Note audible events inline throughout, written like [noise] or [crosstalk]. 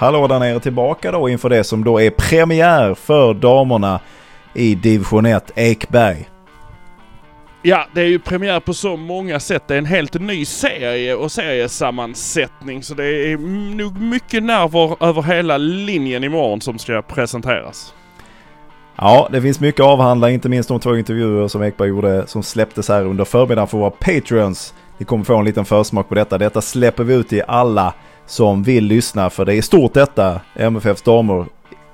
Hallå där nere tillbaka då inför det som då är premiär för damerna i division 1 Ekberg. Ja, det är ju premiär på så många sätt. Det är en helt ny serie och seriesammansättning så det är nog mycket nerver över hela linjen imorgon som ska presenteras. Ja, det finns mycket att avhandla, inte minst de två intervjuer som Ekberg gjorde som släpptes här under förmiddagen för våra Patreons. Ni kommer få en liten försmak på detta. Detta släpper vi ut till alla som vill lyssna för det är stort detta. MFFs damer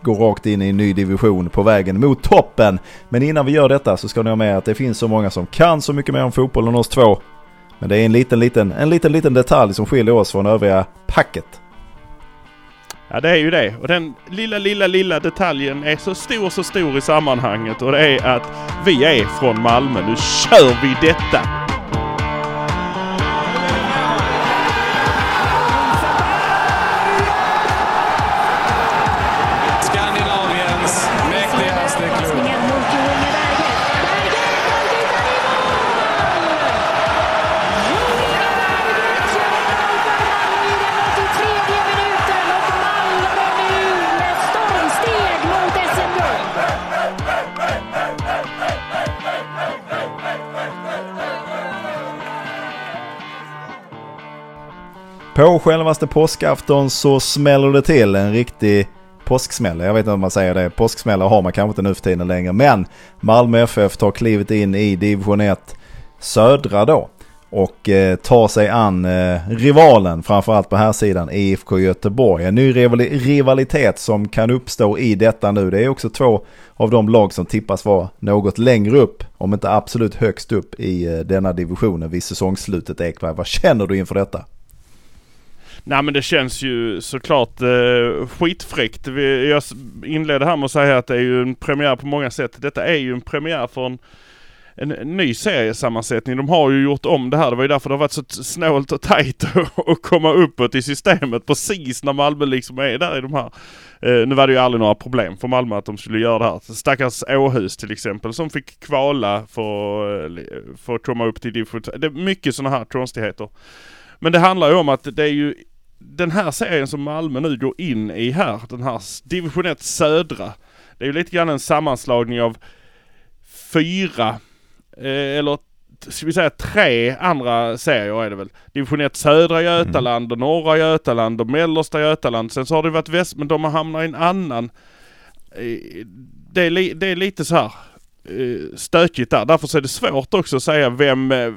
går rakt in i en ny division på vägen mot toppen. Men innan vi gör detta så ska ni ha med att det finns så många som kan så mycket mer om fotboll än oss två. Men det är en liten, liten, en liten, liten detalj som skiljer oss från övriga packet. Ja det är ju det. Och den lilla, lilla, lilla detaljen är så stor, så stor i sammanhanget och det är att vi är från Malmö. Nu kör vi detta! På självaste påskafton så smäller det till en riktig påsksmäll. Jag vet inte om man säger det. Påsksmällar har man kanske inte nu för tiden längre. Men Malmö FF tar klivet in i division 1 södra då. Och eh, tar sig an eh, rivalen, framförallt på här sidan IFK Göteborg. En ny rivalitet som kan uppstå i detta nu. Det är också två av de lag som tippas vara något längre upp, om inte absolut högst upp i eh, denna divisionen vid säsongsslutet Ekberg. Vad känner du inför detta? Nej men det känns ju såklart eh, skitfräckt. Vi, jag inledde här med att säga att det är ju en premiär på många sätt. Detta är ju en premiär för en, en, ny seriesammansättning. De har ju gjort om det här. Det var ju därför det har varit så snålt och tajt [laughs] att komma uppåt i systemet precis när Malmö liksom är där i de här. Eh, nu var det ju aldrig några problem för Malmö att de skulle göra det här. Stackars Åhus till exempel som fick kvala för, eh, för att komma upp till division Det är mycket sådana här konstigheter. Men det handlar ju om att det är ju den här serien som Malmö nu går in i här, den här division 1 södra. Det är ju lite grann en sammanslagning av fyra, eh, eller ska vi säga tre andra serier är det väl. Division 1 södra Götaland och norra Götaland och mellersta Götaland. Sen så har det varit väst, men de har hamnat i en annan. Eh, det är, li, det är lite så här Eh, stökigt där. Därför är det svårt också att säga vem, eh,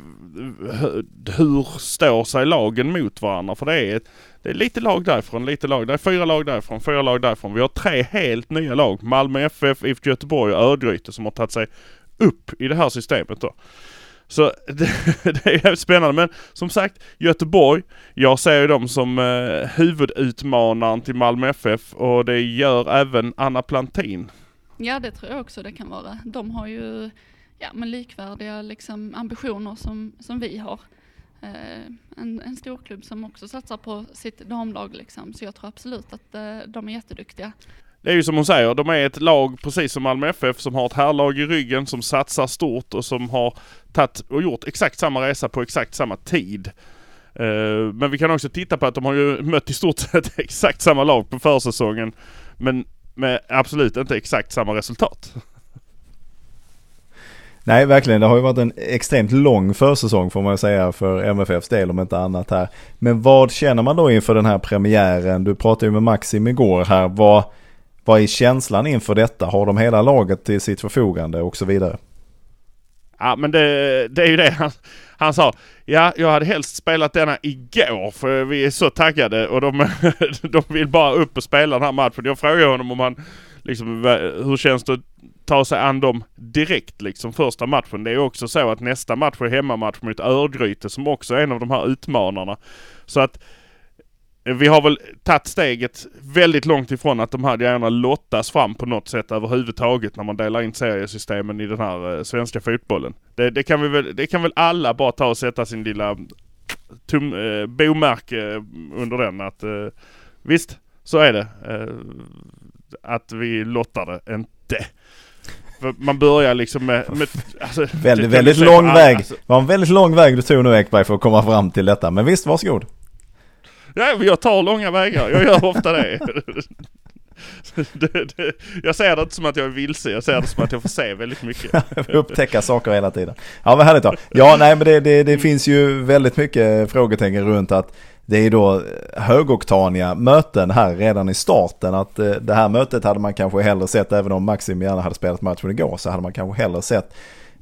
hur står sig lagen mot varandra. För det är det är lite lag därifrån, lite lag där. Fyra lag därifrån, fyra lag därifrån. Vi har tre helt nya lag. Malmö FF, IFK Göteborg och Örgryte som har tagit sig upp i det här systemet då. Så [laughs] det, det är jävligt spännande. Men som sagt, Göteborg. Jag ser ju dem som eh, huvudutmanaren till Malmö FF och det gör även Anna Plantin. Ja, det tror jag också det kan vara. De har ju ja, men likvärdiga liksom, ambitioner som, som vi har. Eh, en, en stor klubb som också satsar på sitt damlag liksom. Så jag tror absolut att eh, de är jätteduktiga. Det är ju som hon säger, de är ett lag precis som Malmö FF som har ett härlag i ryggen som satsar stort och som har tagit och gjort exakt samma resa på exakt samma tid. Eh, men vi kan också titta på att de har ju mött i stort sett [laughs] exakt samma lag på försäsongen. Men med absolut inte exakt samma resultat. Nej, verkligen. Det har ju varit en extremt lång försäsong får man säga för MFFs del om inte annat här. Men vad känner man då inför den här premiären? Du pratade ju med Maxim igår här. Vad, vad är känslan inför detta? Har de hela laget till sitt förfogande och så vidare? Ja men det, det är ju det han, sa. Ja, jag hade helst spelat denna igår för vi är så taggade och de, [laughs] de vill bara upp och spela den här matchen. Jag frågade honom om han liksom, hur känns det att ta sig an dem direkt liksom första matchen. Det är också så att nästa match är hemmamatch mot Örgryte som också är en av de här utmanarna. Så att eh, vi har väl tagit steget väldigt långt ifrån att de här grejerna lottas fram på något sätt överhuvudtaget när man delar in seriesystemen i den här eh, svenska fotbollen. Det, det, kan vi väl, det kan väl alla bara ta och sätta sin lilla tum, eh, bomärke under den att eh, visst, så är det. Eh, att vi lottar det inte. För man börjar liksom med... med alltså, väldigt, väldigt lång väg. Alltså. Det var en väldigt lång väg du tog nu Ekberg för att komma fram till detta. Men visst, varsågod. Ja, jag tar långa vägar. Jag gör ofta det. [laughs] det, det. Jag ser det inte som att jag är vilse. Jag ser det som att jag får se väldigt mycket. [laughs] Upptäcka saker hela tiden. Ja, vad härligt då. Ja, nej, men det, det, det finns ju väldigt mycket frågetecken runt att det är då högoktaniga möten här redan i starten. Att eh, det här mötet hade man kanske hellre sett, även om Maxim gärna hade spelat matchen igår, så hade man kanske hellre sett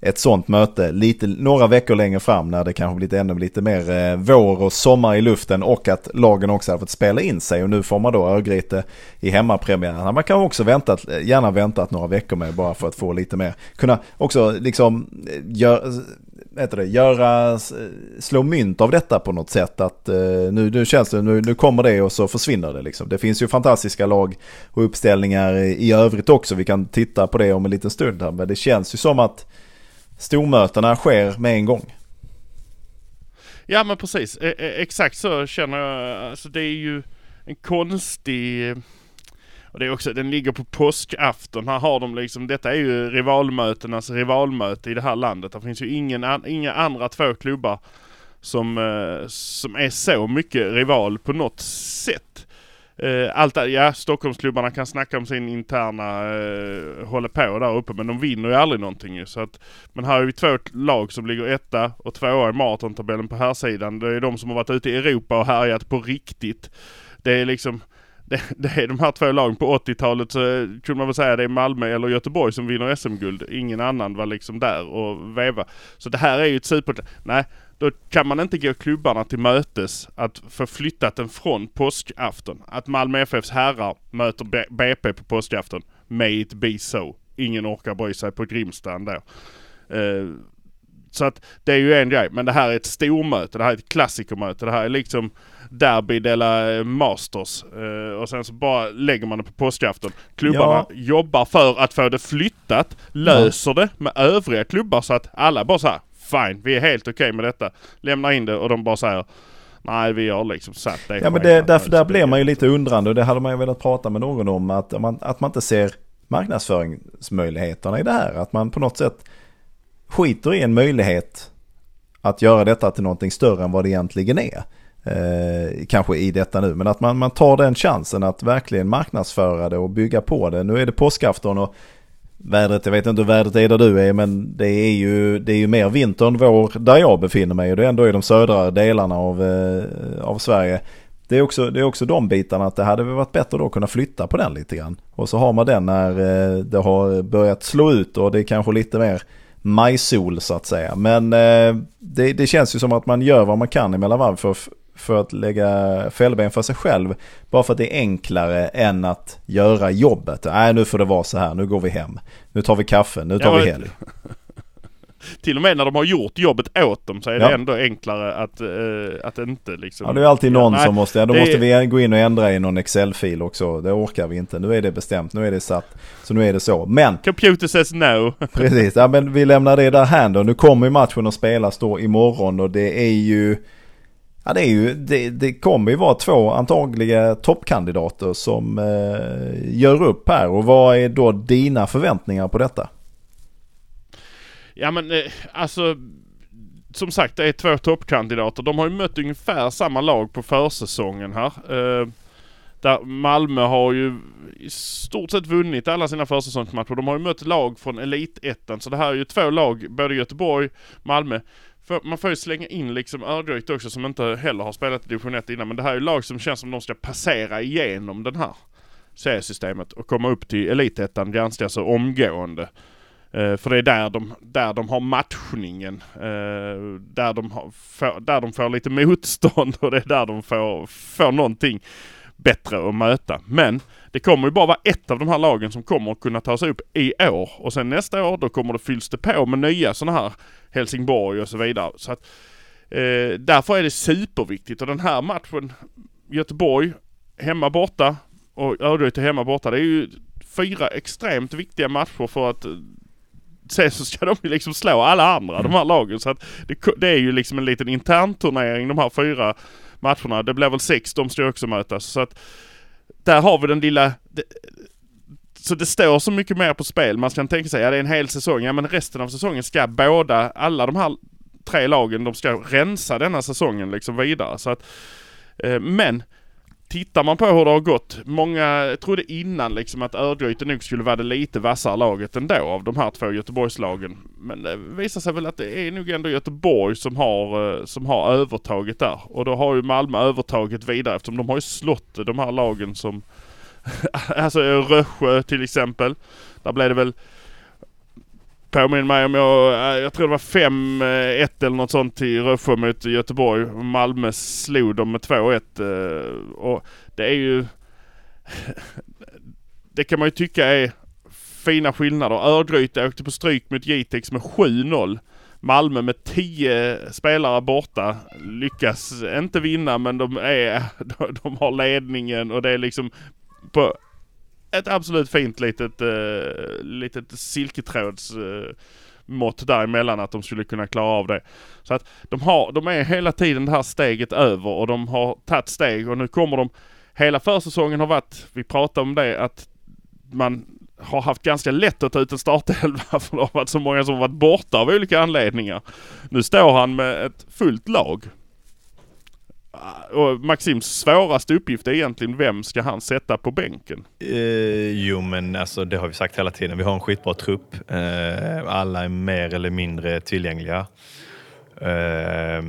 ett sånt möte lite, några veckor längre fram när det kanske blivit ännu lite mer eh, vår och sommar i luften och att lagen också har fått spela in sig och nu får man då Örgryte i hemmapremiären. Man kan också väntat, eh, gärna väntat några veckor med bara för att få lite mer, kunna också liksom eh, gör, heter det, göra, eh, slå mynt av detta på något sätt. Att eh, nu, nu känns det, nu, nu kommer det och så försvinner det liksom. Det finns ju fantastiska lag och uppställningar i övrigt också. Vi kan titta på det om en liten stund här. Men det känns ju som att stormötena sker med en gång. Ja men precis, e, e, exakt så känner jag. Alltså det är ju en konstig... Och det är också, den ligger på påskafton. Här har de liksom, detta är ju rivalmötenas rivalmöte i det här landet. Det finns ju ingen, inga andra två klubbar som, eh, som är så mycket rival på något sätt eh, allt ja, Stockholmsklubbarna kan snacka om sin interna eh, håller på där uppe men de vinner ju aldrig någonting ju. Så att, men här har vi två lag som ligger etta och tvåa i maratontabellen på här sidan. Det är de som har varit ute i Europa och härjat på riktigt. Det är liksom [laughs] det, det är de här två lagen på 80-talet så eh, kunde man väl säga det är Malmö eller Göteborg som vinner SM-guld. Ingen annan var liksom där och veva. Så det här är ju ett super... Nej, då kan man inte gå klubbarna till mötes att få flyttat den från påskafton. Att Malmö FFs herrar möter BP på påskafton. May it be so. Ingen orkar bry sig på Grimsta ändå. Uh, så att det är ju en grej. Men det här är ett stormöte. Det här är ett klassikermöte. Det här är liksom Derby della Masters. Uh, och sen så bara lägger man det på påskafton. Klubbarna ja. jobbar för att få det flyttat. Löser ja. det med övriga klubbar så att alla bara så här, fine, vi är helt okej okay med detta. Lämnar in det och de bara säger Nej vi har liksom satt det. Ja men det, därför, där blir man ju lite undrande och det hade man ju velat prata med någon om. Att man, att man inte ser marknadsföringsmöjligheterna i det här. Att man på något sätt skiter i en möjlighet att göra detta till någonting större än vad det egentligen är. Eh, kanske i detta nu, men att man, man tar den chansen att verkligen marknadsföra det och bygga på det. Nu är det påskafton och vädret, jag vet inte hur vädret är där du är men det är ju, det är ju mer vinter än vår där jag befinner mig och det är ändå i de södra delarna av, eh, av Sverige. Det är, också, det är också de bitarna att det hade varit bättre då att kunna flytta på den lite grann. Och så har man den när eh, det har börjat slå ut och det är kanske lite mer majsol så att säga. Men eh, det, det känns ju som att man gör vad man kan emellan varv för för att lägga fällben för sig själv. Bara för att det är enklare än att göra jobbet. Nej, nu får det vara så här. Nu går vi hem. Nu tar vi kaffe. Nu tar ja, vi helg. [laughs] Till och med när de har gjort jobbet åt dem så är ja. det ändå enklare att, uh, att inte liksom... Ja det är alltid någon ja, som måste, ja, då måste är... vi gå in och ändra i någon Excel-fil också. Det orkar vi inte. Nu är det bestämt, nu är det satt. Så nu är det så. Men... Computer says no. [laughs] precis, ja men vi lämnar det där här då. Nu kommer matchen att spelas då imorgon och det är ju... Ja, det, är ju, det, det kommer ju vara två antagliga toppkandidater som eh, gör upp här. Och vad är då dina förväntningar på detta? Ja men eh, alltså som sagt det är två toppkandidater. De har ju mött ungefär samma lag på försäsongen här. Eh, där Malmö har ju i stort sett vunnit alla sina försäsongsmatcher. De har ju mött lag från elitettan. Så det här är ju två lag, både Göteborg, Malmö, för man får ju slänga in liksom Örgryte också som inte heller har spelat i division 1 innan. Men det här är ju lag som känns som de ska passera igenom den här seriesystemet och komma upp till elitettan ganska så omgående. Eh, för det är där de, där de har matchningen. Eh, där, de har, för, där de får lite [laughs] motstånd och det är där de får, får någonting bättre att möta. Men det kommer ju bara vara ett av de här lagen som kommer att kunna ta sig upp i år. Och sen nästa år då kommer det fylls det på med nya sådana här Helsingborg och så vidare. Så att, eh, därför är det superviktigt och den här matchen Göteborg hemma borta och Örgryte hemma borta. Det är ju fyra extremt viktiga matcher för att eh, sen så ska [laughs] de ju liksom slå alla andra de här lagen. Så att det, det är ju liksom en liten intern turnering de här fyra matcherna. Det blir väl sex, de ska också mötas. Så att där har vi den lilla... Det, så det står så mycket mer på spel. Man kan tänka sig, ja det är en hel säsong. Ja men resten av säsongen ska båda, alla de här tre lagen, de ska rensa denna säsongen liksom vidare. Så att Eh, men Tittar man på hur det har gått. Många trodde innan liksom att Örgryte nog skulle vara det lite vassare laget ändå av de här två Göteborgslagen. Men det visar sig väl att det är nog ändå Göteborg som har, eh, som har övertaget där. Och då har ju Malmö övertaget vidare eftersom de har ju slått de här lagen som [laughs] alltså Rössjö till exempel. Där blev det väl Påminner mig om jag, eh, jag tror det var 5-1 eh, eller något sånt till Rössjö mot Göteborg. Malmö slog dem med 2-1 eh, och det är ju... [laughs] Det kan man ju tycka är fina skillnader. Örgryte åkte på stryk mot Jitex med 7-0. Malmö med 10 spelare borta lyckas inte vinna men de är, [laughs] de har ledningen och det är liksom på ett absolut fint litet, uh, litet silketråds uh, mått däremellan att de skulle kunna klara av det. Så att de, har, de är hela tiden det här steget över och de har tagit steg och nu kommer de Hela försäsongen har varit, vi pratade om det, att man har haft ganska lätt att ta ut en startelva [laughs] för det har varit så många som varit borta av olika anledningar. Nu står han med ett fullt lag Ah, och Maxims svåraste uppgift är egentligen vem ska han sätta på bänken? Eh, jo men alltså det har vi sagt hela tiden. Vi har en skitbra trupp. Eh, alla är mer eller mindre tillgängliga. Eh,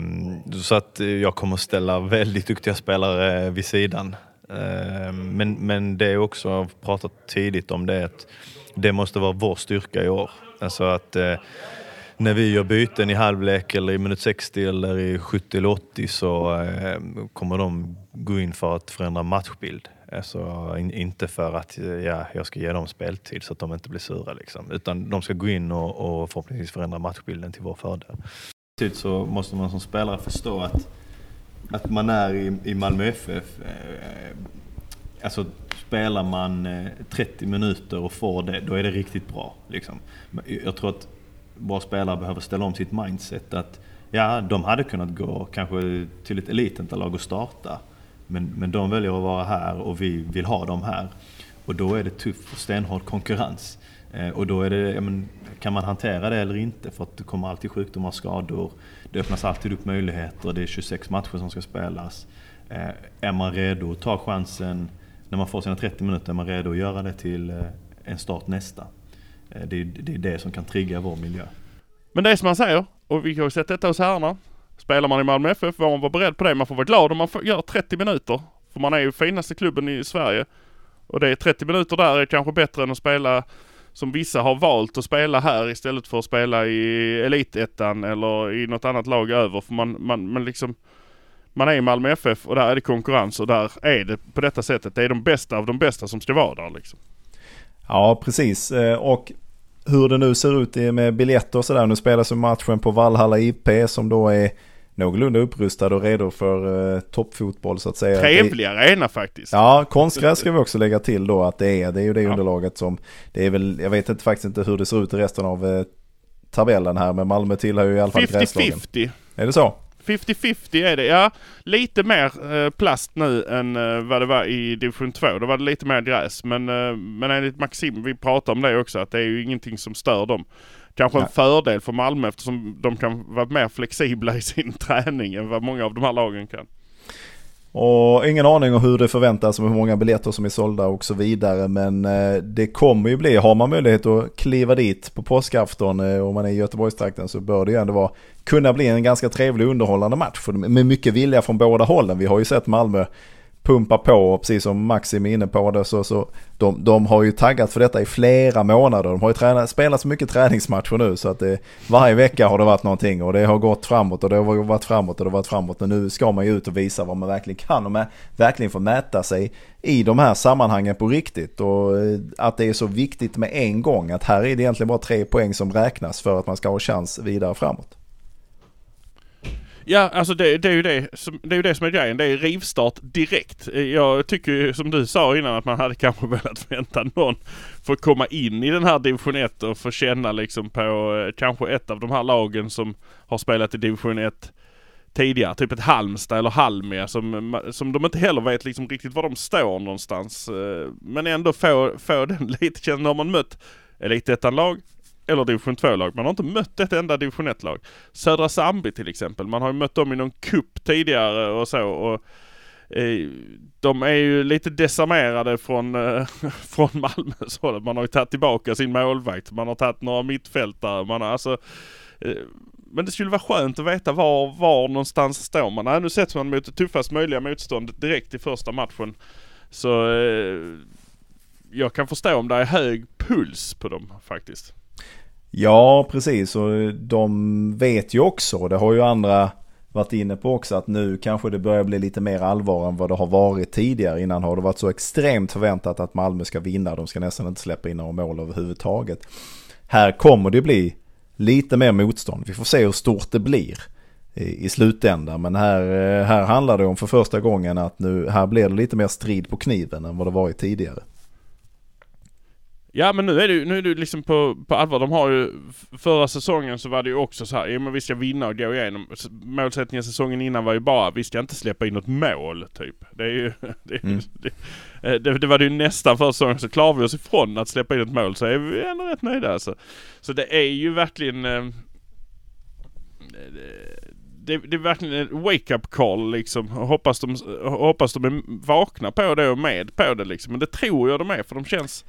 så att eh, jag kommer ställa väldigt duktiga spelare eh, vid sidan. Eh, men, men det är också, pratat tidigt om det, att det måste vara vår styrka i år. Alltså att eh, när vi gör byten i halvlek eller i minut 60 eller i 70 eller 80 så eh, kommer de gå in för att förändra matchbild. Alltså, in, inte för att ja, jag ska ge dem speltid så att de inte blir sura. Liksom. Utan de ska gå in och, och förhoppningsvis förändra matchbilden till vår fördel. Samtidigt så måste man som spelare förstå att, att man är i, i Malmö FF. Eh, alltså spelar man eh, 30 minuter och får det, då är det riktigt bra. Liksom. Jag tror att våra spelare behöver ställa om sitt mindset. Att ja, de hade kunnat gå kanske till ett elitenterlag och starta. Men, men de väljer att vara här och vi vill ha dem här. Och då är det tuff och stenhård konkurrens. Eh, och då är det, ja, men, kan man hantera det eller inte? För att det kommer alltid sjukdomar och skador. Det öppnas alltid upp möjligheter. Det är 26 matcher som ska spelas. Eh, är man redo att ta chansen när man får sina 30 minuter? Är man redo att göra det till eh, en start nästa? Eh, det är, det är det som kan trigga vår miljö. Men det är som man säger, och vi har ju sett detta hos herrarna. Spelar man i Malmö FF får man vara beredd på det. Man får vara glad om man får, gör 30 minuter. För man är ju finaste klubben i Sverige. Och det är 30 minuter där är kanske bättre än att spela som vissa har valt att spela här istället för att spela i Elitettan eller i något annat lag över. För man, man, man liksom man är i Malmö FF och där är det konkurrens och där är det på detta sättet. Det är de bästa av de bästa som ska vara där liksom. Ja, precis. Eh, och hur det nu ser ut med biljetter och sådär. Nu spelas ju matchen på Valhalla IP som då är någorlunda upprustad och redo för uh, toppfotboll så att säga. Trevlig arena faktiskt. Ja, konstgräs ska vi också lägga till då att det är. Det är ju det ja. underlaget som, det är väl, jag vet inte faktiskt inte hur det ser ut i resten av uh, tabellen här, men Malmö tillhör ju i alla fall 50 gräslagen. 50-50. Är det så? 50-50 är det. Ja, lite mer eh, plast nu än eh, vad det var i division 2. Då var det lite mer gräs. Men, eh, men enligt Maxim, vi pratar om det också, att det är ju ingenting som stör dem. Kanske en Nej. fördel för Malmö eftersom de kan vara mer flexibla i sin [laughs] träning än vad många av de här lagen kan. Och ingen aning om hur det förväntas, hur många biljetter som är sålda och så vidare. Men eh, det kommer ju bli, har man möjlighet att kliva dit på påskafton eh, om man är i Göteborgstrakten så bör det ju ändå vara, kunna bli en ganska trevlig underhållande match. Med mycket vilja från båda hållen. Vi har ju sett Malmö pumpa på och precis som Maxim är inne på det så, så de, de har ju taggat för detta i flera månader. De har ju tränat, spelat så mycket träningsmatcher nu så att det, varje vecka har det varit någonting och det har gått framåt och det har varit framåt och det har varit framåt. Men nu ska man ju ut och visa vad man verkligen kan och med, verkligen få mäta sig i de här sammanhangen på riktigt. Och eh, att det är så viktigt med en gång att här är det egentligen bara tre poäng som räknas för att man ska ha chans vidare framåt. Ja, alltså det, det, är ju det, som, det är ju det som är grejen. Det är rivstart direkt. Jag tycker ju som du sa innan att man hade kanske [laughs] velat vänta någon för att komma in i den här division 1 och få känna liksom på eh, kanske ett av de här lagen som har spelat i division 1 tidigare. Typ ett Halmstad eller Halmia som, som de inte heller vet liksom riktigt var de står någonstans. Eh, men ändå få, få den [laughs] lite känslan. Har man mött elitettan-lag eller division 2-lag. Man har inte mött ett enda division 1-lag. Södra Sandby till exempel. Man har ju mött dem i någon kupp tidigare och så. Och eh, de är ju lite desarmerade från, eh, [laughs] från Malmös håll. Man har ju tagit tillbaka sin målvakt, man har tagit några mittfältare, man har alltså eh, men det skulle vara skönt att veta var, var någonstans står man. Nej, nu sätts man mot det tuffast möjliga motståndet direkt i första matchen. Så eh, jag kan förstå om det är hög puls på dem faktiskt. Ja, precis. Och de vet ju också, och det har ju andra varit inne på också, att nu kanske det börjar bli lite mer allvar än vad det har varit tidigare. Innan har det varit så extremt förväntat att Malmö ska vinna. De ska nästan inte släppa in några mål överhuvudtaget. Här kommer det bli lite mer motstånd. Vi får se hur stort det blir i, i slutändan. Men här, eh, här handlar det om för första gången att nu, här blir det lite mer strid på kniven än vad det varit tidigare. Ja men nu är det ju, nu är det liksom på, på allvar. De har ju, förra säsongen så var det ju också så här, ja men vi ska vinna och gå igenom. Målsättningen säsongen innan var ju bara, vi ska inte släppa in något mål typ. Det är ju, [laughs] det, mm. det, eh, det, det, var det ju nästan förra säsongen, så klarar vi oss ifrån att släppa in ett mål så är vi ändå rätt nöjda alltså. Så det är ju verkligen eh, det, det, är verkligen en wake-up call liksom. Hoppas de, hoppas de är vakna på det och med på det liksom. Men det tror jag de är för de känns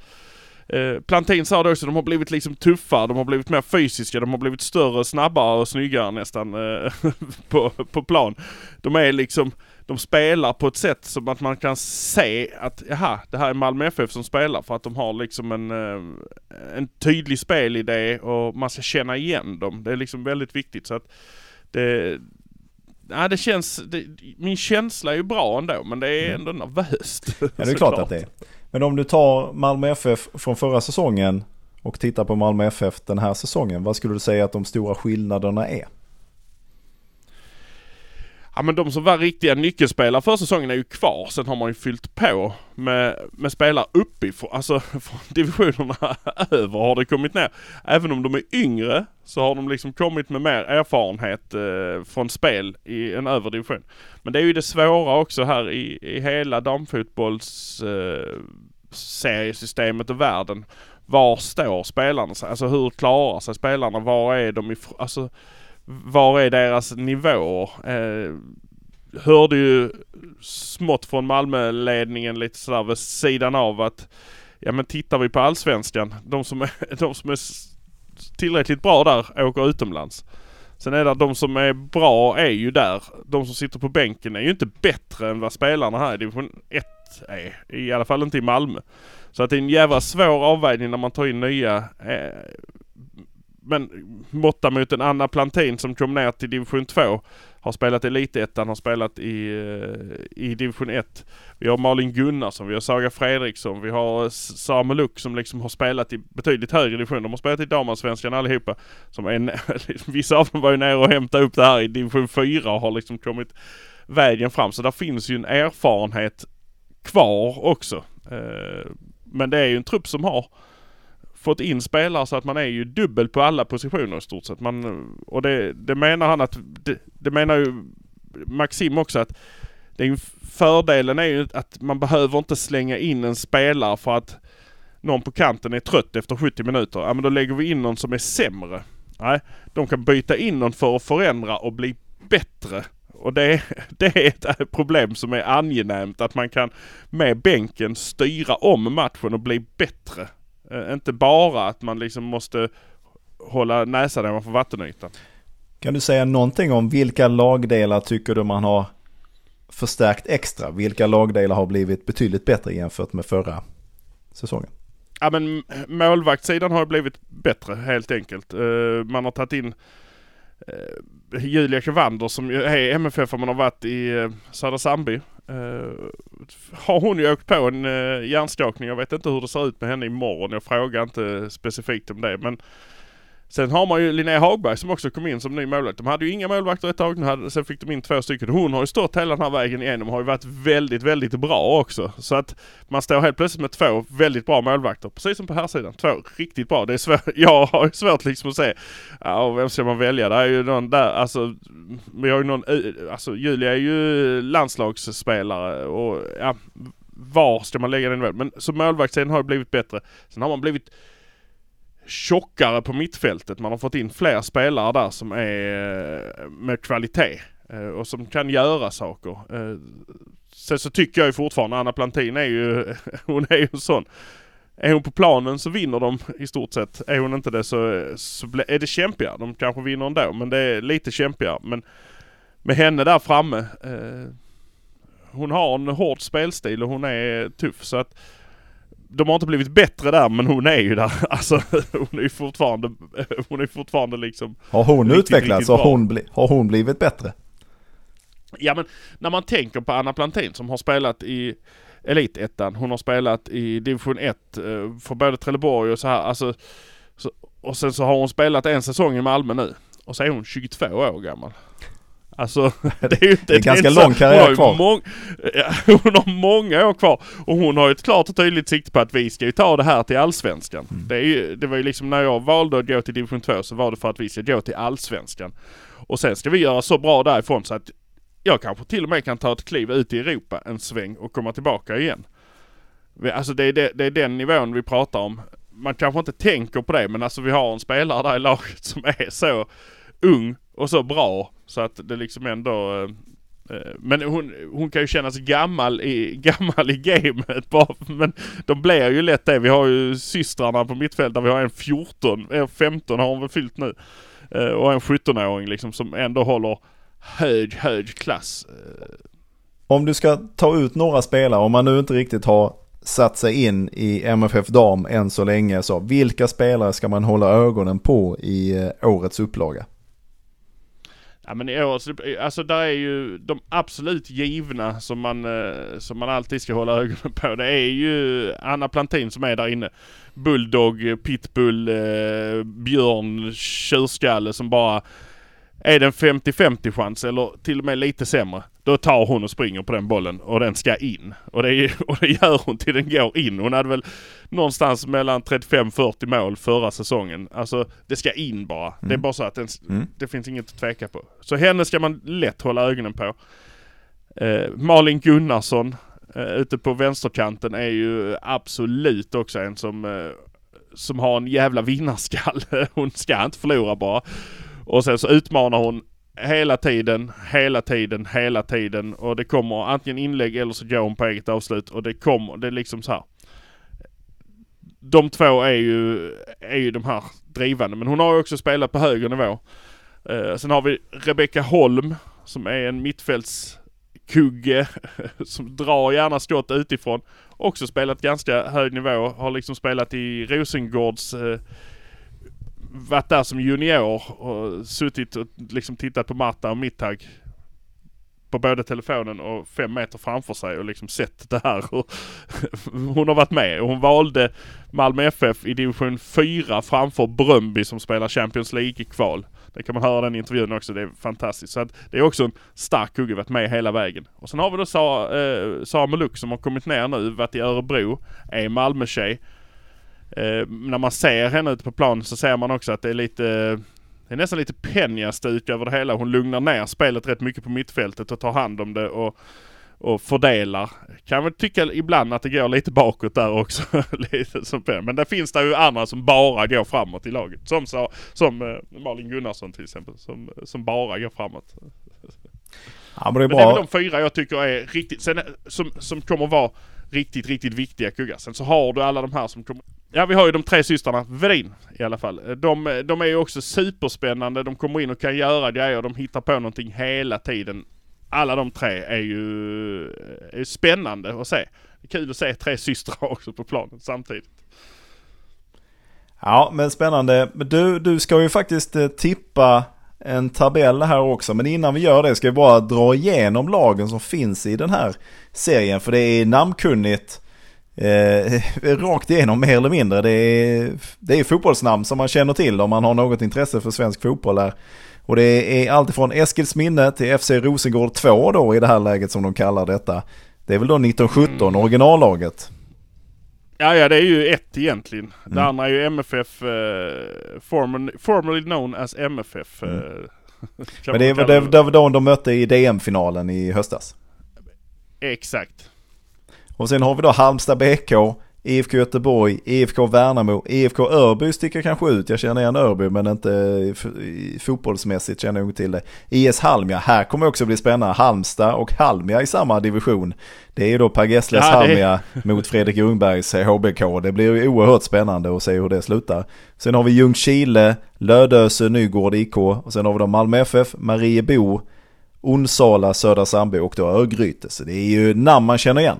Eh, Plantin sa det också, de har blivit liksom tuffare, de har blivit mer fysiska, de har blivit större, snabbare och snyggare nästan eh, [laughs] på, på plan. De är liksom, de spelar på ett sätt som att man kan se att jaha, det här är Malmö FF som spelar för att de har liksom en, eh, en tydlig spelidé och man ska känna igen dem. Det är liksom väldigt viktigt så att det, Ja, det känns, det, min känsla är ju bra ändå men det är mm. ändå nervöst. Ja det är klart att det är. [laughs] Men om du tar Malmö FF från förra säsongen och tittar på Malmö FF den här säsongen. Vad skulle du säga att de stora skillnaderna är? Ja men de som var riktiga nyckelspelare för säsongen är ju kvar. Sen har man ju fyllt på med, med spelare uppifrån, alltså [laughs] från divisionerna [laughs] över har det kommit ner. Även om de är yngre så har de liksom kommit med mer erfarenhet eh, från spel i en övre division. Men det är ju det svåra också här i, i hela damfotbolls eh, seriesystemet och världen. Var står spelarna? sig? Alltså hur klarar sig spelarna? Var är de ifrån? Alltså var är deras nivåer? Eh, hörde ju smått från Malmöledningen lite sådär vid sidan av att ja men tittar vi på allsvenskan, de som är, [laughs] de som är tillräckligt bra där åker utomlands. Sen är det de som är bra är ju där. De som sitter på bänken är ju inte bättre än vad spelarna här i division 1 är. I alla fall inte i Malmö. Så att det är en jävla svår avvägning när man tar in nya eh, men måtta mot en Anna Plantin som kom ner till division 2. Har spelat i Elitettan, har spelat i, eh, i division 1. Vi har Malin Gunnarsson, vi har Saga Fredriksson, vi har Samuel Luck som liksom har spelat i betydligt högre division. De har spelat i damallsvenskan allihopa. Som är, [laughs] liksom, vissa av dem var ju nere och hämtade upp det här i division 4 och har liksom kommit vägen fram. Så där finns ju en erfarenhet kvar också. Eh, men det är ju en trupp som har fått in spelare så att man är ju dubbel på alla positioner i stort sett. Man, och det, det menar han att, det, det menar ju Maxim också att den fördelen är ju att man behöver inte slänga in en spelare för att någon på kanten är trött efter 70 minuter. Ja men då lägger vi in någon som är sämre. Nej, de kan byta in någon för att förändra och bli bättre. Och det, [laughs] det är ett problem som är angenämt att man kan med bänken styra om matchen och bli bättre. Eh, inte bara att man liksom måste hålla näsan ovanför vattenytan. Kan du säga någonting om vilka lagdelar tycker du man har förstärkt extra? Vilka lagdelar har blivit betydligt bättre jämfört med förra säsongen? Ja men målvaktssidan har blivit bättre helt enkelt. Uh, man har tagit in uh, Julia Kvander som är MFF man har varit i uh, Södra Sandby. Uh, har hon ju åkt på en uh, hjärnskakning. Jag vet inte hur det ser ut med henne imorgon. Jag frågar inte specifikt om det. Men Sen har man ju Linnea Hagberg som också kom in som ny målvakt. De hade ju inga målvakter ett tag. Hade, sen fick de in två stycken. Hon har ju stått hela den här vägen igenom och har ju varit väldigt, väldigt bra också. Så att man står helt plötsligt med två väldigt bra målvakter. Precis som på här sidan. Två riktigt bra. Det är svårt. [laughs] Jag har ju svårt liksom att se. Ja, vem ska man välja? Det är ju någon där, alltså. Vi har ju någon, eh, alltså Julia är ju landslagsspelare och ja. Var ska man lägga den? Men så målvaktssidan har ju blivit bättre. Sen har man blivit tjockare på mittfältet. Man har fått in fler spelare där som är eh, med kvalitet eh, och som kan göra saker. Eh, sen så tycker jag ju fortfarande Anna Plantin är ju, [laughs] hon är ju en sån. Är hon på planen så vinner de i stort sett. Är hon inte det så, så är det kämpigare. De kanske vinner ändå men det är lite kämpigare. Men med henne där framme. Eh, hon har en hård spelstil och hon är tuff så att de har inte blivit bättre där men hon är ju där. [laughs] Alltså hon är ju fortfarande, hon är fortfarande liksom Har hon riktigt, utvecklats? riktigt Har hon, bli, har hon blivit bättre? Ja men när man tänker på Anna Plantin som har spelat i Elitettan, hon har spelat i division 1 eh, för både Trelleborg och så här. Alltså, så, och sen så har hon spelat en säsong i Malmö nu. Och så är hon 22 år gammal. Alltså [laughs] det är ju inte... Det är ganska lång karriär hon har ju kvar. Mång, [laughs] hon har många år kvar. Och hon har ju ett klart och tydligt sikte på att vi ska ju ta det här till Allsvenskan. Mm. Det, är ju, det var ju liksom när jag valde att gå till division 2 så var det för att vi ska gå till Allsvenskan. Och sen ska vi göra så bra därifrån så att jag kanske till och med kan ta ett kliv ut i Europa en sväng och komma tillbaka igen. Alltså det är, det, det är den nivån vi pratar om. Man kanske inte tänker på det men alltså vi har en spelare där i laget som är så ung och så bra så att det liksom ändå eh, eh, men hon, hon kan ju kännas gammal i, [laughs] gammal i gamet bara, men de blir ju lätt det. Vi har ju systrarna på mittfält där vi har en 14, en 15 har hon väl fyllt nu. Eh, och en 17-åring liksom som ändå håller hög, hög klass. Om du ska ta ut några spelare, om man nu inte riktigt har satt sig in i MFF Dam än så länge, så vilka spelare ska man hålla ögonen på i eh, årets upplaga? Ja men i år, alltså där är ju de absolut givna som man, eh, som man alltid ska hålla ögonen på. Det är ju Anna Plantin som är där inne. Bulldog, pitbull, eh, björn, tjurskalle som bara är det en 50-50 chans eller till och med lite sämre. Då tar hon och springer på den bollen och den ska in. Och det, [laughs] och det gör hon till den går in. Hon hade väl någonstans mellan 35-40 mål förra säsongen. Alltså det ska in bara. Det är bara så att den, Mm. det finns inget att tveka på. Så henne ska man lätt hålla ögonen på. Eh, Malin Gunnarsson eh, ute på vänsterkanten är ju absolut också en som, eh, som har en jävla vinnarskalle. [laughs] Hon ska inte förlora bara. Och sen så utmanar hon hela tiden, hela tiden, hela tiden. Och det kommer antingen inlägg eller så går hon på eget avslut. Och det kommer, det är liksom så här. De två är ju, är ju de här drivande. Men hon har ju också spelat på högre nivå. Eh, sen har vi Rebecka Holm som är en mittfältskugge [laughs] som drar gärna skott utifrån. Också spelat ganska hög nivå. Har liksom spelat i Rosengårds eh, varit där som junior och suttit och liksom tittat på Marta och Mittag på både telefonen och fem meter framför sig och liksom sett det här. [laughs] Hon har varit med och hon valde Malmö FF i division 4 framför Bröndby som spelar Champions League-kval. Det kan man höra den intervjun också, det är fantastiskt. Så att det är också en stark kugge, varit med hela vägen. Och sen har vi då Sara, eh, Samuel Meluk som har kommit ner nu, varit i Örebro, är Malmö-tjej. Eh, när man ser henne ute på plan så ser man också att det är lite det är nästan lite Penja-stuk över det hela. Hon lugnar ner spelet rätt mycket på mittfältet och tar hand om det och, och fördelar. Kan väl tycka ibland att det går lite bakåt där också. [laughs] lite som. Men det finns det ju andra som bara går framåt i laget. Som, så, som eh, Malin Gunnarsson till exempel. Som, som bara går framåt. Ja men det är Men det är väl bra. de fyra jag tycker är riktigt, sen, som, som kommer vara riktigt, riktigt viktiga kuggar. Sen så har du alla de här som kommer Ja vi har ju de tre systrarna Vedin i alla fall. De, de är ju också superspännande. De kommer in och kan göra grejer. De hittar på någonting hela tiden. Alla de tre är ju är spännande att se. Det är kul att se tre systrar [laughs] också på planen samtidigt. Ja men spännande. Men Du, du ska ju faktiskt eh, tippa en tabell här också. Men innan vi gör det ska vi bara dra igenom lagen som finns i den här serien. För det är namnkunnigt. Eh, [laughs] rakt igenom mer eller mindre. Det är, det är fotbollsnamn som man känner till om man har något intresse för svensk fotboll där. Och det är alltifrån Eskilsminne till FC Rosengård 2 då i det här läget som de kallar detta. Det är väl då 1917, originallaget. Ja, ja det är ju ett egentligen. Det Mm. andra är ju MFF, eh, formerly, formerly known as MFF. Eh, Mm. [laughs] kan Men det det, det var då de mötte i DM-finalen i höstas. Exakt. Och sen har vi då Halmstad BK, IFK Göteborg, IFK Värnamo, IFK Örby sticker kanske ut. Jag känner igen Örby men inte fotbollsmässigt känner jag inte till det. IS Halmia, här kommer också bli spännande. Halmstad och Halmia i samma division. Det är ju då Per Gessles ja, Halmia mot Fredrik Ljungbergs HBK. Det blir ju oerhört spännande att se hur det slutar. Sen har vi Ljungskile, Lödöse, Nygård IK och sen har vi då Malmö FF, Mariebo, Onsala, Södra Sandby och då Örgryte. Så det är ju namn man känner igen.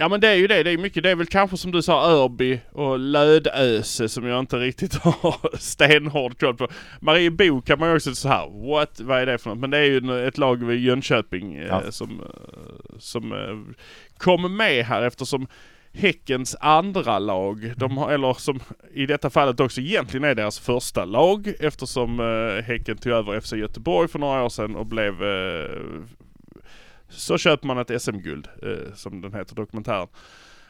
Ja men det är ju det, det är mycket, det är väl kanske som du sa Örby och Lödöse som jag inte riktigt [laughs] har stenhård koll på. Mariebo kan man ju också så här, what, vad är det för något? Men det är ju ett lag vid Jönköping eh, ja. som, eh, som eh, kom med här eftersom Häckens andra lag, de har, eller som i detta fallet också egentligen är deras första lag eftersom eh, Häcken tog över FC Göteborg för några år sedan och blev eh, så köper man ett SM-guld, eh, som den heter dokumentären.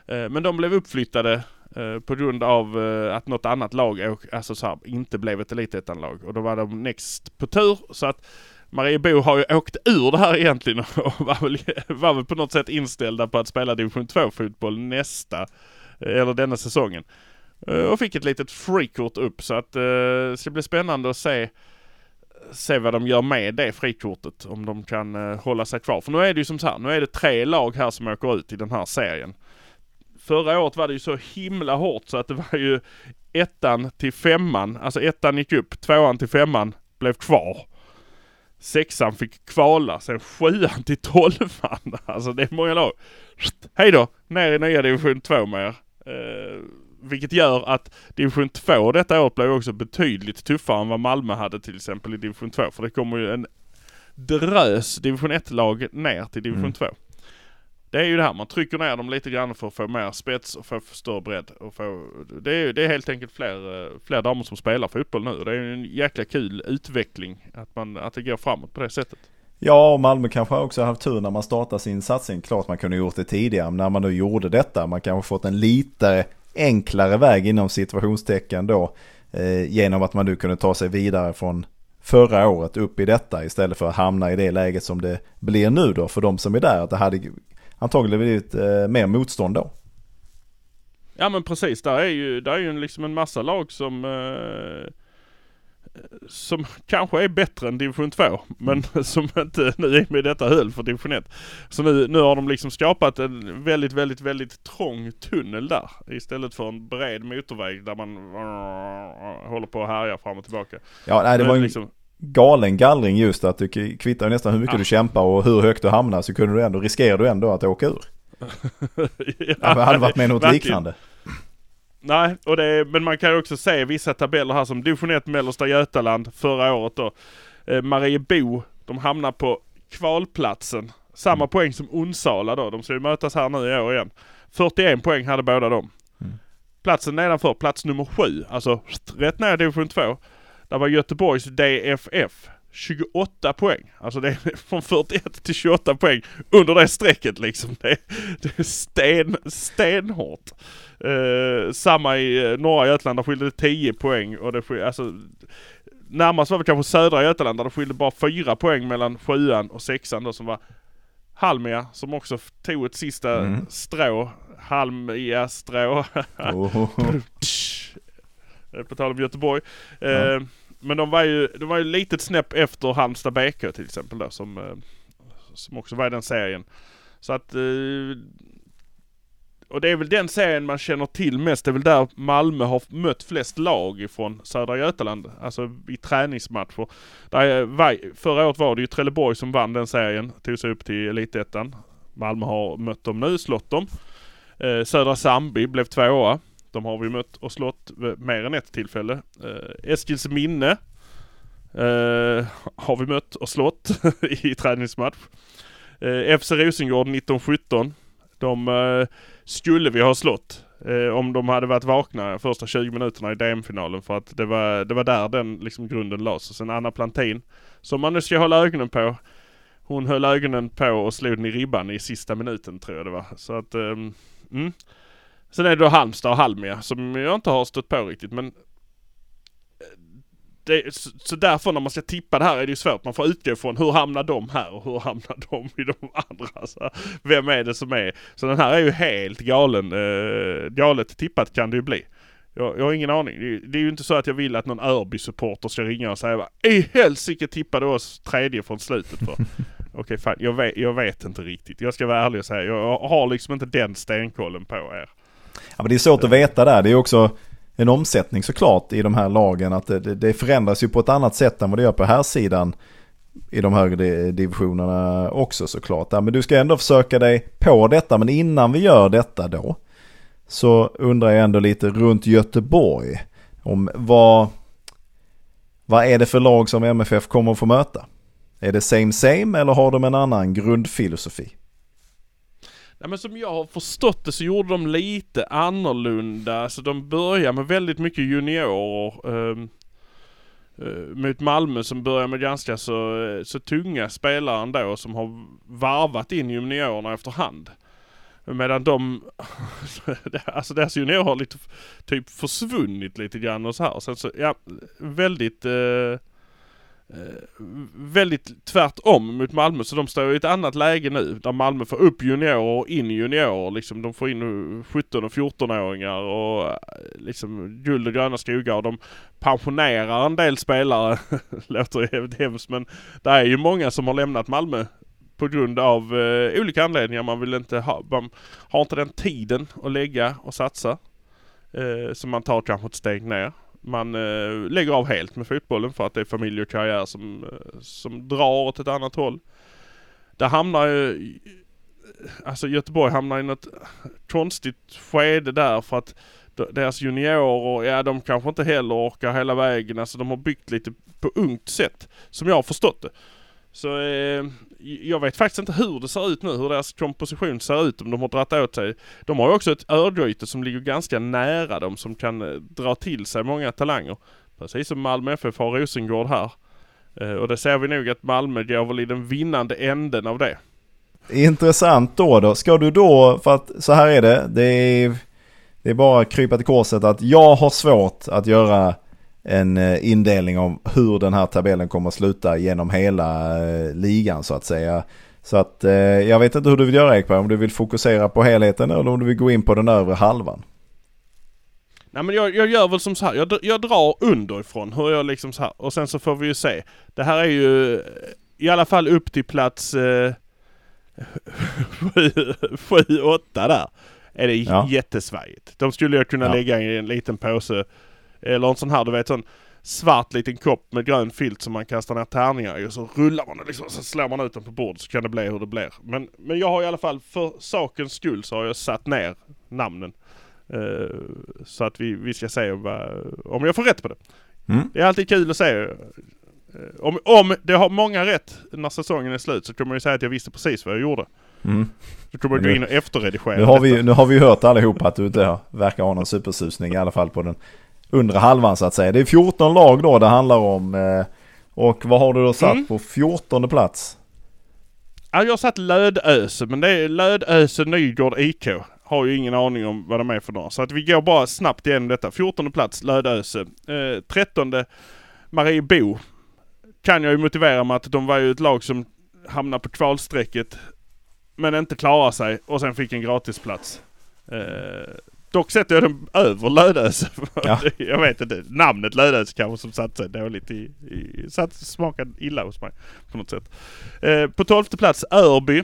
Eh, men de blev uppflyttade eh, på grund av eh, att något annat lag alltså så här, inte blev ett elitettanlag. Och då var de next på tur. Så att Mariebo har ju åkt ur det här egentligen [laughs] och var väl, var väl på något sätt inställda på att spela division 2 fotboll nästa, eh, eller denna säsongen. Eh, och fick ett litet frikort upp så att eh, så det blir spännande att se se vad de gör med det frikortet. Om de kan eh, hålla sig kvar. För nu är det ju som så här, nu är det tre lag här som åker ut i den här serien. Förra året var det ju så himla hårt så att det var ju ettan till femman, alltså ettan gick upp, tvåan till femman blev kvar. Sexan fick kvala, sen sjuan till tolvan. [laughs] Alltså det är många lag. Hej då, ner i nya division 2 med er. Eh, vilket gör att division 2 detta år blir också betydligt tuffare än vad Malmö hade till exempel i division 2. För det kommer ju en drös division 1-lag ner till division mm. 2. Det är ju det här, man trycker ner dem lite grann för att få mer spets och få större bredd. Och få, det, är, det är helt enkelt fler, fler damer som spelar fotboll nu. Det är en jäkla kul utveckling att, man, att det går framåt på det sättet. Ja, och Malmö kanske också haft tur när man startade sin satsning. Klart man kunde gjort det tidigare, men när man nu gjorde detta, man kanske fått en lite enklare väg inom situationstecken då. Eh, genom att man nu kunde ta sig vidare från förra året upp i detta istället för att hamna i det läget som det blir nu då för de som är där. Att det hade antagligen blivit eh, mer motstånd då. Ja men precis, där är ju, där är ju liksom en massa lag som eh, som kanske är bättre än division 2 men mm. [laughs] som inte nu är med detta höll för division 1. Så nu, nu har de liksom skapat en väldigt, väldigt, väldigt trång tunnel där istället för en bred motorväg där man håller på att härja fram och tillbaka. Ja, nej det var en liksom... galen gallring just att det kvittar nästan hur mycket ja. du kämpar och hur högt du hamnar så kunde du ändå, riskerar du ändå att åka ur. [laughs] ja, det hade varit med något verkligen. liknande. Nej, och det men man kan ju också se vissa tabeller här som division 1 Mellersta Götaland förra året då. Eh, Mariebo, de hamnar på kvalplatsen. Samma mm. poäng som Onsala då. De ska ju mötas här nu i år igen. 41 poäng hade båda dem. Mm. Platsen nedanför, plats nummer 7, alltså rätt ner division 2. Där var Göteborgs DFF. 28 poäng. Alltså det är från 41 till 28 poäng under det strecket liksom. Det det är sten, stenhårt. Eh, samma i eh, norra Götaland, där skilde det 10 poäng och det skilde, alltså Närmast var det kanske södra Götaland där det skilde bara 4 poäng mellan sjuan och sexan då som var Halmia som också tog ett sista mm. strå. Halmia strå. oh. [laughs] På tal om Göteborg. Eh, ja. Men de var ju, de var ju litet snäpp efter Halmstad BK till exempel då som, eh, som också var i den serien. Så att eh, och det är väl den serien man känner till mest. Det är väl där Malmö har mött flest lag ifrån södra Götaland. Alltså i träningsmatcher. Där eh, var, förra året var det ju Trelleborg som vann den serien. Tog sig upp till Elitettan. Malmö har mött dem nu, slått dem. Eh, södra Sandby blev tvåa. De har vi mött och slått mer än ett tillfälle. Eh, Eskils minne eh, har vi mött och slått [laughs] i träningsmatch. Eh, FC Rosengård 1917. De eh, skulle vi ha slått eh, om de hade varit vakna första 20 minuterna i DM-finalen för att det var, det var där den liksom grunden lades. Och sen Anna Plantin, som man nu ska hålla ögonen på. Hon höll ögonen på och slog den i ribban i sista minuten tror jag det var. Så att, ehm, mm. Sen är det då Halmstad och Halmia som jag inte har stött på riktigt men det, så, så därför när man ska tippa det här är det ju svårt. Man får utgå från hur hamnar de här och hur hamnar de i de [laughs] andra? Så vem är det som är? Så den här är ju helt galen. Eh, galet tippat kan det ju bli. Jag, jag har ingen aning. Det, det är ju inte så att jag vill att någon Örby-supporter ska ringa och säga i helsike tippade oss tredje från slutet för? [laughs] Okej fan, jag vet, jag vet inte riktigt. Jag ska vara ärlig och säga, jag har liksom inte den stenkollen på er. Ja, men det är svårt att veta där. Det är också en omsättning såklart i de här lagen. Att det, det förändras ju på ett annat sätt än vad det gör på här sidan i de högre divisionerna också såklart. Ja, men du ska ändå försöka dig på detta. Men innan vi gör detta då så undrar jag ändå lite runt Göteborg. Om vad, vad är det för lag som MFF kommer att få möta? Är det same same eller har de en annan grundfilosofi? Ja, men som jag har förstått det så gjorde de lite annorlunda. Så de började med väldigt mycket juniorer. Ehm, eh, mot Malmö som börjar med ganska så, eh, så tunga spelare ändå som har varvat in juniorerna efterhand. Medan de, [laughs] alltså deras juniorer har lite typ försvunnit lite grann och så här. Sen så, ja, väldigt Eh, Eh, väldigt tvärtom mot Malmö. Så de står i ett annat läge nu. Där Malmö får upp juniorer och in juniorer. Liksom, de får in eh, 17 och 14-åringar och eh, liksom guld och gröna skogar. Och de pensionerar en del spelare. [laughs] Låter jävligt hemskt men det är ju många som har lämnat Malmö på grund av eh, olika anledningar. Man vill inte ha, man har inte den tiden att lägga och satsa. Eh, så man tar kanske ett steg ner man eh, lägger av helt med fotbollen för att det är familj och karriär som, eh, som drar åt ett annat håll. Där hamnar ju, alltså Göteborg hamnar i något konstigt skede där för att deras juniorer, ja de kanske inte heller orkar hela vägen. Alltså de har byggt lite på ungt sätt, som jag har förstått det. Så eh, jag vet faktiskt inte hur det ser ut nu, hur deras komposition ser ut, om de har dragit åt sig. De har ju också ett Örgryte som ligger ganska nära dem, som kan eh, dra till sig många talanger. Precis som Malmö FF har Rosengård här. Eh, och det ser vi nog att Malmö går väl i den vinnande änden av det. Intressant då då. Ska du då, för att så här är det, det är, det är bara att krypa till korset att jag har svårt att göra en eh, indelning om hur den här tabellen kommer att sluta genom hela eh, ligan så att säga. Så att eh, jag vet inte hur du vill göra Ekberg, om du vill fokusera på helheten eller om du vill gå in på den övre halvan. Nej men jag, jag gör väl som så här. Jag, jag drar underifrån hur jag liksom så här. Och sen så får vi ju se. Det här är ju i alla fall upp till plats 7-8 eh, [laughs] där. Är det ja. jättesvajigt. De skulle jag kunna ja. lägga i en liten påse eller en sån här, du vet sån svart liten kopp med grön filt som man kastar ner tärningar i och så rullar man den liksom, så slår man ut den på bordet så kan det bli hur det blir. Men, men jag har i alla fall, för sakens skull så har jag satt ner namnen. Uh, så att vi, vi ska se om, om jag får rätt på det. Mm. Det är alltid kul att se. Uh, om, om det har många rätt när säsongen är slut så kommer man ju säga att jag visste precis vad jag gjorde. Mm. Så kommer jag gå in och efterredigera nu har, vi, nu har vi hört allihopa att du inte verkar ha någon supersusning i alla fall på den undre halvan så att säga. Det är 14 lag då det handlar om. Eh, och vad har du då satt mm. på 14 plats? Ja, jag har satt Lödöse, men det är Lödöse Nygård IK. Har ju ingen aning om vad de är för några. Så att vi går bara snabbt igenom detta. 14 plats Lödöse. Eh, 13 Mariebo. Kan jag ju motivera med att de var ju ett lag som hamnade på kvalstrecket men inte klarade sig och sen fick en gratisplats. Eh, Dock sätter jag den över Lödöse. Ja. [laughs] jag vet inte, namnet Lödöse kanske som satt sig dåligt i, i satt, smakade illa hos mig på något sätt. Eh, på tolfte plats Örby.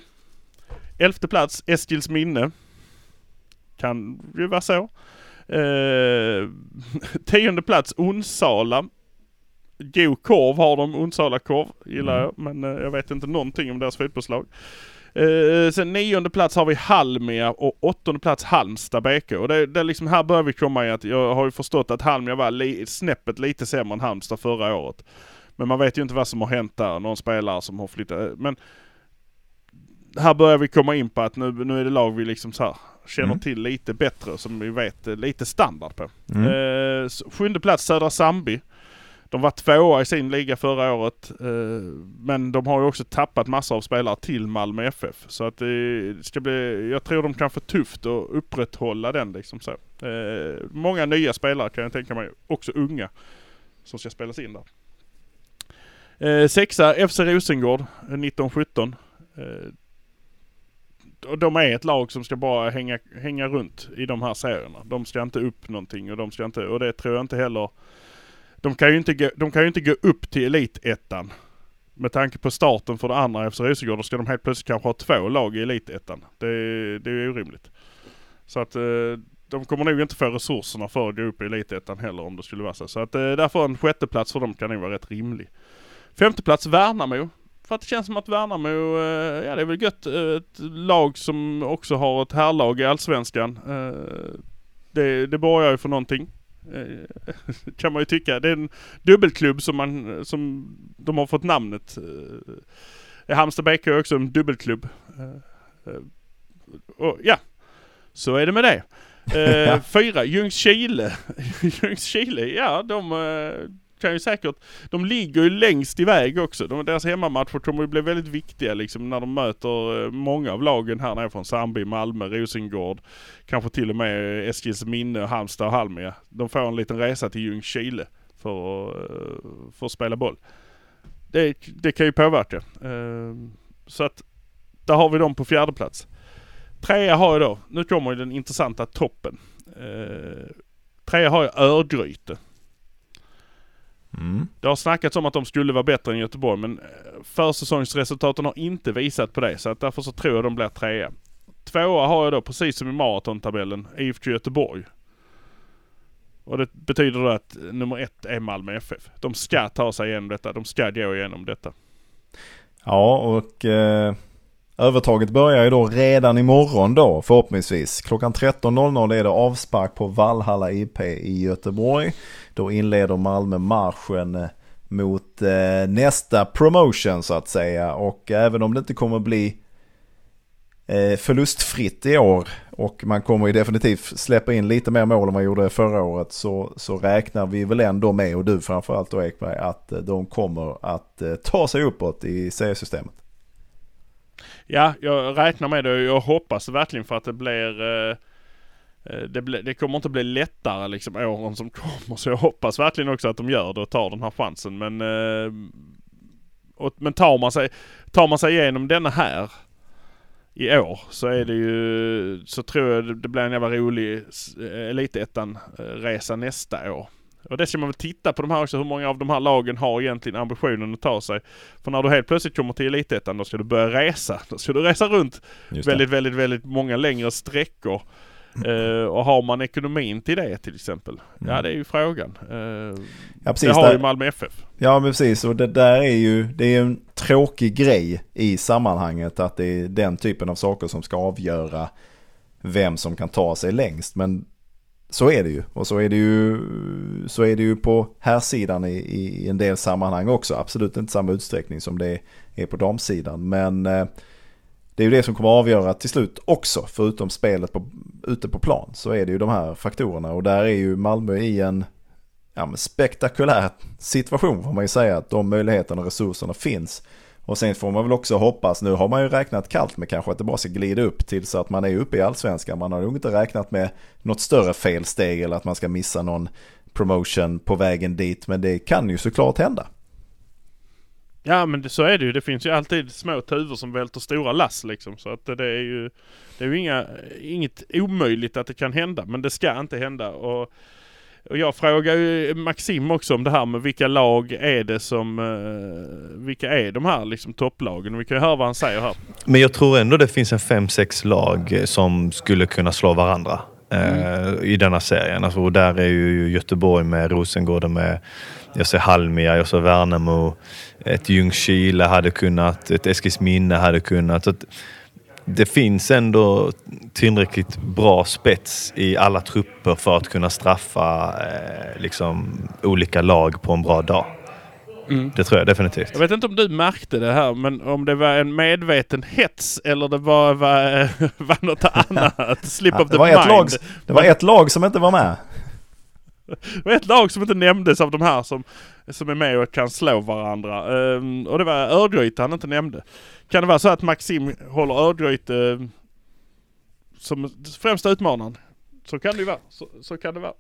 Elfte plats Eskils minne. Kan ju vara så. Eh, [laughs] tionde plats Onsala. God korv har de, Onsala korv gillar mm. jag. Men eh, jag vet inte någonting om deras fotbollslag. Eh, sen nionde plats har vi Halmia och åttonde plats Halmstad BK. Och det, det liksom här börjar vi komma i att jag har ju förstått att Halmia var li, snäppet lite sämre än Halmstad förra året. Men man vet ju inte vad som har hänt där. Någon spelare som har flyttat. Men här börjar vi komma in på att nu, nu är det lag vi liksom så här känner mm. till lite bättre som vi vet lite standard på. Mm. Eh, sjunde plats Södra Sandby. De var tvåa i sin liga förra året. Eh, men de har ju också tappat massor av spelare till Malmö FF. Så att det ska bli, jag tror de kan få tufft att upprätthålla den liksom så. Eh, många nya spelare kan jag tänka mig, också unga. som ska spelas in där. Eh, sexa FC Rosengård, eh, 1917. Eh, och de är ett lag som ska bara hänga, hänga runt i de här serierna. De ska inte upp någonting och de ska inte, och det tror jag inte heller. De kan ju inte gå, de kan ju inte gå upp till elitettan. Med tanke på starten för det andra FC Rosengård, då ska de helt plötsligt kanske ha två lag i elitettan. Det, det är orimligt. Så att eh, de kommer nog inte få resurserna för att gå upp i elitettan heller om det skulle vara så. Så att eh, därför en sjätteplats för dem kan nog vara rätt rimlig. Femteplats Värnamo. För att det känns som att Värnamo, eh, ja det är väl gött, ett lag som också har ett härlag i Allsvenskan. Det, det borgar ju för någonting. Eh, [laughs] kan man ju tycka. Det är en dubbelklubb som man, som de har fått namnet. Eh, Halmstad BK är också en dubbelklubb. Eh, och ja, så är det med det. [laughs] Fyra, Ljungskile. [laughs] Ljungskile, ja de kan ju säkert, de ligger ju längst iväg också. De, deras hemmamatcher kommer ju bli väldigt viktiga liksom när de möter eh, många av lagen här nere från Sandby, Malmö, Rosengård. Kanske till och med eh, Eskilsminne, Halmstad och Halmia. De får en liten resa till Ljungskile för, att, eh, för att spela boll. Det, det kan ju påverka. Ehm, så att där har vi dem på fjärde plats. Trea har jag då, nu kommer ju den intressanta toppen. Ehm, trea har jag Örgryte. Mm. Det har snackats om att de skulle vara bättre än Göteborg men eh, försäsongsresultaten har inte visat på det så att därför så tror jag de blir trea. Tvåa har jag då precis som i maratontabellen IFK Göteborg. Och det betyder då att nummer ett är Malmö FF. De ska ta sig igenom detta. De ska gå igenom detta. Ja och eh, övertaget börjar ju då redan imorgon då förhoppningsvis. Klockan 13.00 är det avspark på Valhalla IP i Göteborg. Då inleder Malmö marschen eh, mot eh, nästa promotion så att säga. Och även om det inte kommer bli eh, förlustfritt i år och man kommer ju definitivt släppa in lite mer mål än man gjorde förra året så, så räknar vi väl ändå med, och du framförallt då Ekberg, att eh, de kommer att eh, ta sig uppåt i seriesystemet. Ja, jag räknar med det. Och jag hoppas verkligen för att det blir Eh, eh det, ble, det, kommer inte bli lättare liksom åren som [laughs] kommer. Så jag hoppas verkligen också att de gör det och tar den här chansen. Men eh, och, Men tar man sig Tar man sig igenom denna här I år så är det ju Så tror jag det, det blir en jävla rolig eh, Elitettan resa nästa år. Och det ska man väl titta på de här också, hur många av de här lagen har egentligen ambitionen att ta sig. För när du helt plötsligt kommer till Elitettan, då ska du börja resa. Då ska du resa runt väldigt, väldigt, väldigt många längre sträckor. Uh, [laughs] och har man ekonomin till det till exempel? Mm. Ja det är ju frågan. Uh, ja, precis, det har där, ju Malmö FF. Ja men precis och det där är ju, det är en tråkig grej i sammanhanget att det är den typen av saker som ska avgöra vem som kan ta sig längst. Men så är det ju. Och så är det ju, så är det ju på här sidan i, i en del sammanhang också. Absolut inte samma utsträckning som det är på damsidan. Men eh, det är ju det som kommer att avgöra till slut också, förutom spelet på, ute på plan, så är det ju de här faktorerna. Och där är ju Malmö i en ja, spektakulär situation får man ju säga, att de möjligheterna och resurserna finns. Och sen får man väl också hoppas, nu har man ju räknat kallt med kanske att det bara ska glida upp till så att man är uppe i allsvenskan. Man har nog inte räknat med något större felsteg eller att man ska missa någon promotion på vägen dit. Men det kan ju såklart hända. Ja men det, så är det ju. Det finns ju alltid små tuvor som välter stora lass liksom. Så att det är ju, det är ju inga, inget omöjligt att det kan hända. Men det ska inte hända. Och, och jag frågar ju Maxim också om det här med vilka lag är det som, uh, vilka är de här liksom topplagen? Vi kan ju höra vad han säger här. Men jag tror ändå det finns en fem sex lag som skulle kunna slå varandra. Mm. Uh, I denna serien. Alltså, och där är ju Göteborg med, Rosengård med, jag ser Halmia, jag ser Värnamo ett Ljungskile hade kunnat, ett Eskilsminne hade kunnat. Så det finns ändå tillräckligt bra spets i alla trupper för att kunna straffa eh, liksom, olika lag på en bra dag. Mm. Det tror jag definitivt. Jag vet inte om du märkte det här, men om det var en medveten hets eller det var, var, [laughs] var något annat. Slip ja, of the var mind. Ett lag, det var ett lag som inte var med. [laughs] Det var ett lag som inte nämndes av de här som, som är med och kan slå varandra. Um, och det var Örgryte han inte nämnde. Kan det vara så att Maxim håller Örgryte uh, som främsta utmanaren? Så kan det ju vara. Så, så kan det vara.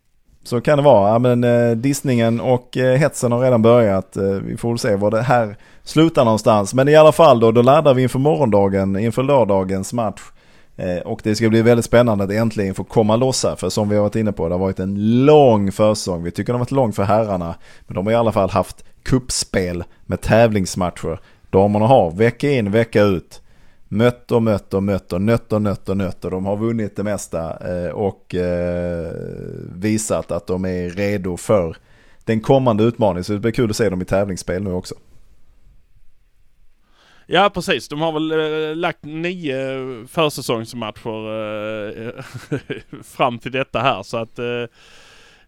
så kan det vara. Ja, men eh, dissningen och eh, hetsen har redan börjat. Eh, vi får väl se var det här slutar någonstans. Men i alla fall då, då laddar vi inför morgondagen, inför lördagens match. Eh, och det ska bli väldigt spännande att äntligen få komma loss här. För som vi har varit inne på, det har varit en lång försäsong. Vi tycker det har varit lång för herrarna. Men de har i alla fall haft kuppspel med tävlingsmatcher. Damerna har vecka in, vecka ut mött och mött och mött och nött och nött och nött och de har vunnit det mesta eh, och eh, visat att de är redo för den kommande utmaningen. Så det blir kul att se dem i tävlingsspel nu också. Ja precis, de har väl äh, lagt nio försäsongsmatcher äh, [laughs] fram till detta här så att äh,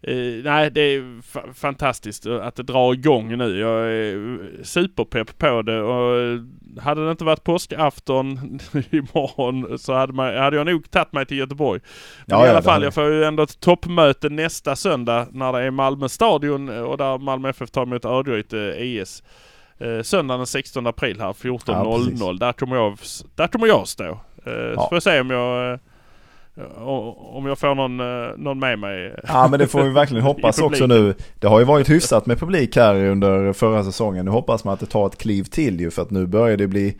Uh, nej, det är fantastiskt att det drar igång nu. Jag är superpepp på det och hade det inte varit påskafton [laughs] imorgon så hade, man, hade jag nog tagit mig till Göteborg. Men ja, i alla fall, jag får ju ändå ett toppmöte nästa söndag när det är Malmö stadion och där Malmö FF tar emot Örgryte IS. Eh, söndagen den 16 april här 14.00. Ja, där, kommer jag, där kommer jag stå. Eh, ja. Så får jag se om jag eh, om jag får någon, eh, någon med mig. Ja men det får vi verkligen [laughs] hoppas också nu. Det har ju varit hyfsat med publik här under förra säsongen. Nu hoppas man att det tar ett kliv till ju för att nu börjar det bli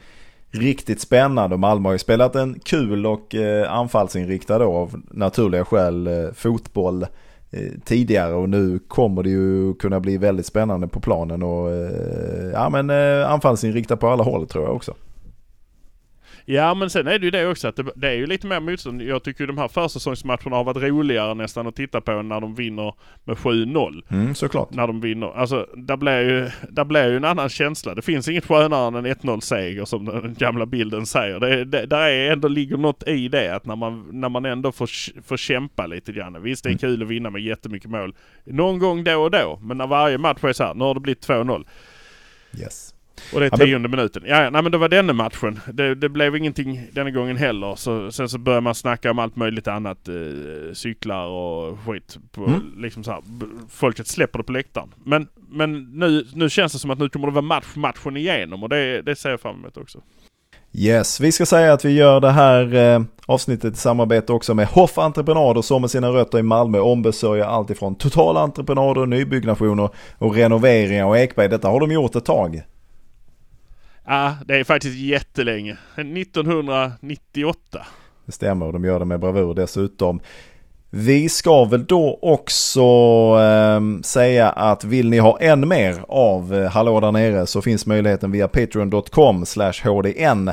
riktigt spännande och Malmö har ju spelat en kul och eh, anfallsinriktad då av naturliga skäl eh, fotboll Eh, tidigare och nu kommer det ju kunna bli väldigt spännande på planen och eh, ja men eh, anfallsinriktad på alla håll tror jag också. Ja men sen är det ju det också att det, det är ju lite mer motstånd. Jag tycker ju de här försäsongsmatcherna har varit roligare nästan att titta på när de vinner med 7-0. Mm, såklart. När de vinner. Alltså där blir ju, där blir ju en annan känsla. Det finns inget skönare än en 1-0 seger som den gamla bilden säger. Det, det, där är ändå ligger något i det att när man, när man ändå får, får kämpa lite grann. Visst det är mm. kul att vinna med jättemycket mål. Någon gång då och då. Men när varje match är så här, nu har det blivit 2-0. Yes. Och det är tionde ja, minuten. Ja, nej men det var denna matchen. Det, det, blev ingenting denna gången heller. Så, sen så började man snacka om allt möjligt annat. Eh, cyklar och skit. På, mm. liksom så här, folket släpper det på läktaren. Men, men nu, nu känns det som att nu kommer det vara match matchen igenom och det, det ser jag fram emot också. Yes, vi ska säga att vi gör det här eh, avsnittet i samarbete också med Hoff Entreprenader som med sina rötter i Malmö ombesörjer allt ifrån totala entreprenader, nybyggnationer och renoveringar och Ekberg. Detta har de gjort ett tag. Ja, det är faktiskt jättelänge. 1998. Det stämmer och de gör det med bravur dessutom. Vi ska väl då också eh, säga att vill ni ha än mer av eh, Hallå där nere så finns möjligheten via patreon.com hdn.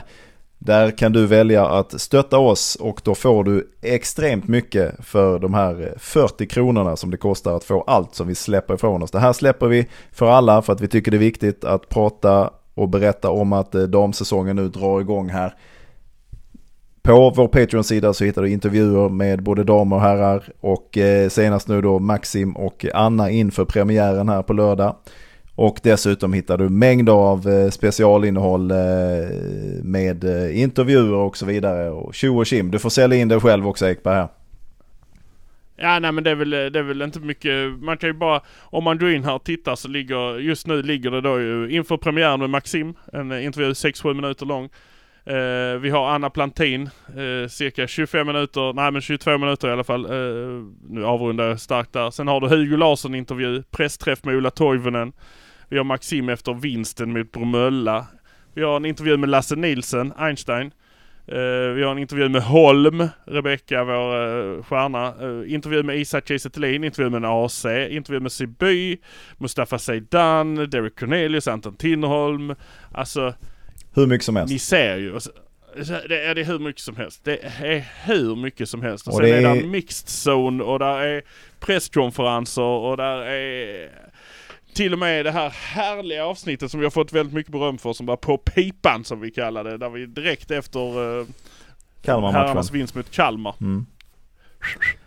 Där kan du välja att stötta oss och då får du extremt mycket för de här eh, 40 kronorna som det kostar att få allt som vi släpper ifrån oss. Det här släpper vi för alla för att vi tycker det är viktigt att prata och berätta om att eh, damsäsongen nu drar igång här. På vår Patreon-sida så hittar du intervjuer med både damer och herrar och eh, senast nu då Maxim och Anna inför premiären här på lördag. Och dessutom hittar du mängder av eh, specialinnehåll med intervjuer och så vidare. Och tjo och kim, du får sälja in dig själv också Ekberg här. Ja nej men det är, väl, det är väl inte mycket, man kan ju bara, om man går in här och tittar så ligger, just nu ligger det då ju inför premiären med Maxim, en intervju 6-7 minuter lång. Uh, vi har Anna Plantin, uh, cirka 25 minuter, nej men 22 minuter i alla fall. Uh, nu avrundar jag starkt där. Sen har du Hugo Larsson intervju, pressträff med Ola Toivonen. Vi har Maxim efter vinsten mot Bromölla. Vi har en intervju med Lasse Nilsen, Einstein. Uh, vi har en intervju med Holm, Rebecka, vår uh, stjärna. Uh, intervju med Isak Kiese intervju med en AC, intervju med Siby, Mustafa Zeidan, Derek Cornelius, Anton Tinnerholm. Alltså... Hur mycket som helst. Ni ser ju. Det är det hur mycket som helst. Det är hur mycket som helst. Och, och sen är det mixed zone och där är presskonferenser och där är till och med det här härliga avsnittet som vi har fått väldigt mycket beröm för som var på pipan som vi kallar det. Där vi direkt efter uh, herrarnas vinst mot Kalmar. Mm.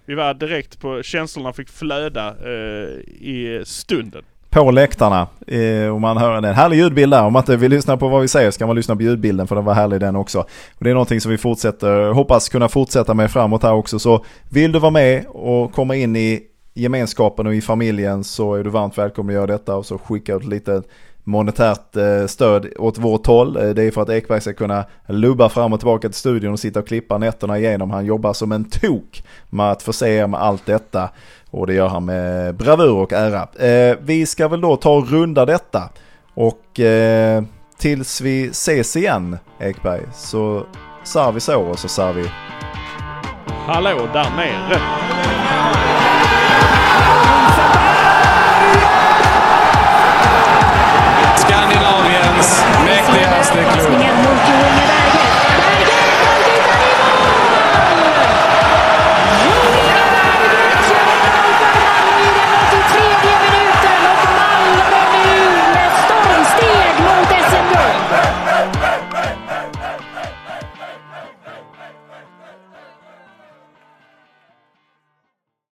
Vi var direkt på, känslorna fick flöda uh, i stunden. På läktarna. Eh, och man hör en härlig ljudbild där. Om man inte vill lyssna på vad vi säger ska man lyssna på ljudbilden för den var härlig den också. Och det är någonting som vi fortsätter, hoppas kunna fortsätta med framåt här också. Så vill du vara med och komma in i gemenskapen och i familjen så är du varmt välkommen att göra detta och så skicka ut lite monetärt eh, stöd åt vårt håll. Eh, det är för att Ekberg ska kunna lubba fram och tillbaka till studion och sitta och klippa nätterna igenom. Han jobbar som en tok med att förse er med allt detta. Och det gör han med bravur och ära. Eh, vi ska väl då ta och runda detta. Och tills vi ses igen Ekberg så sar vi så och så sar vi Hallå där nere! Skandinaviens mäktigaste klubb.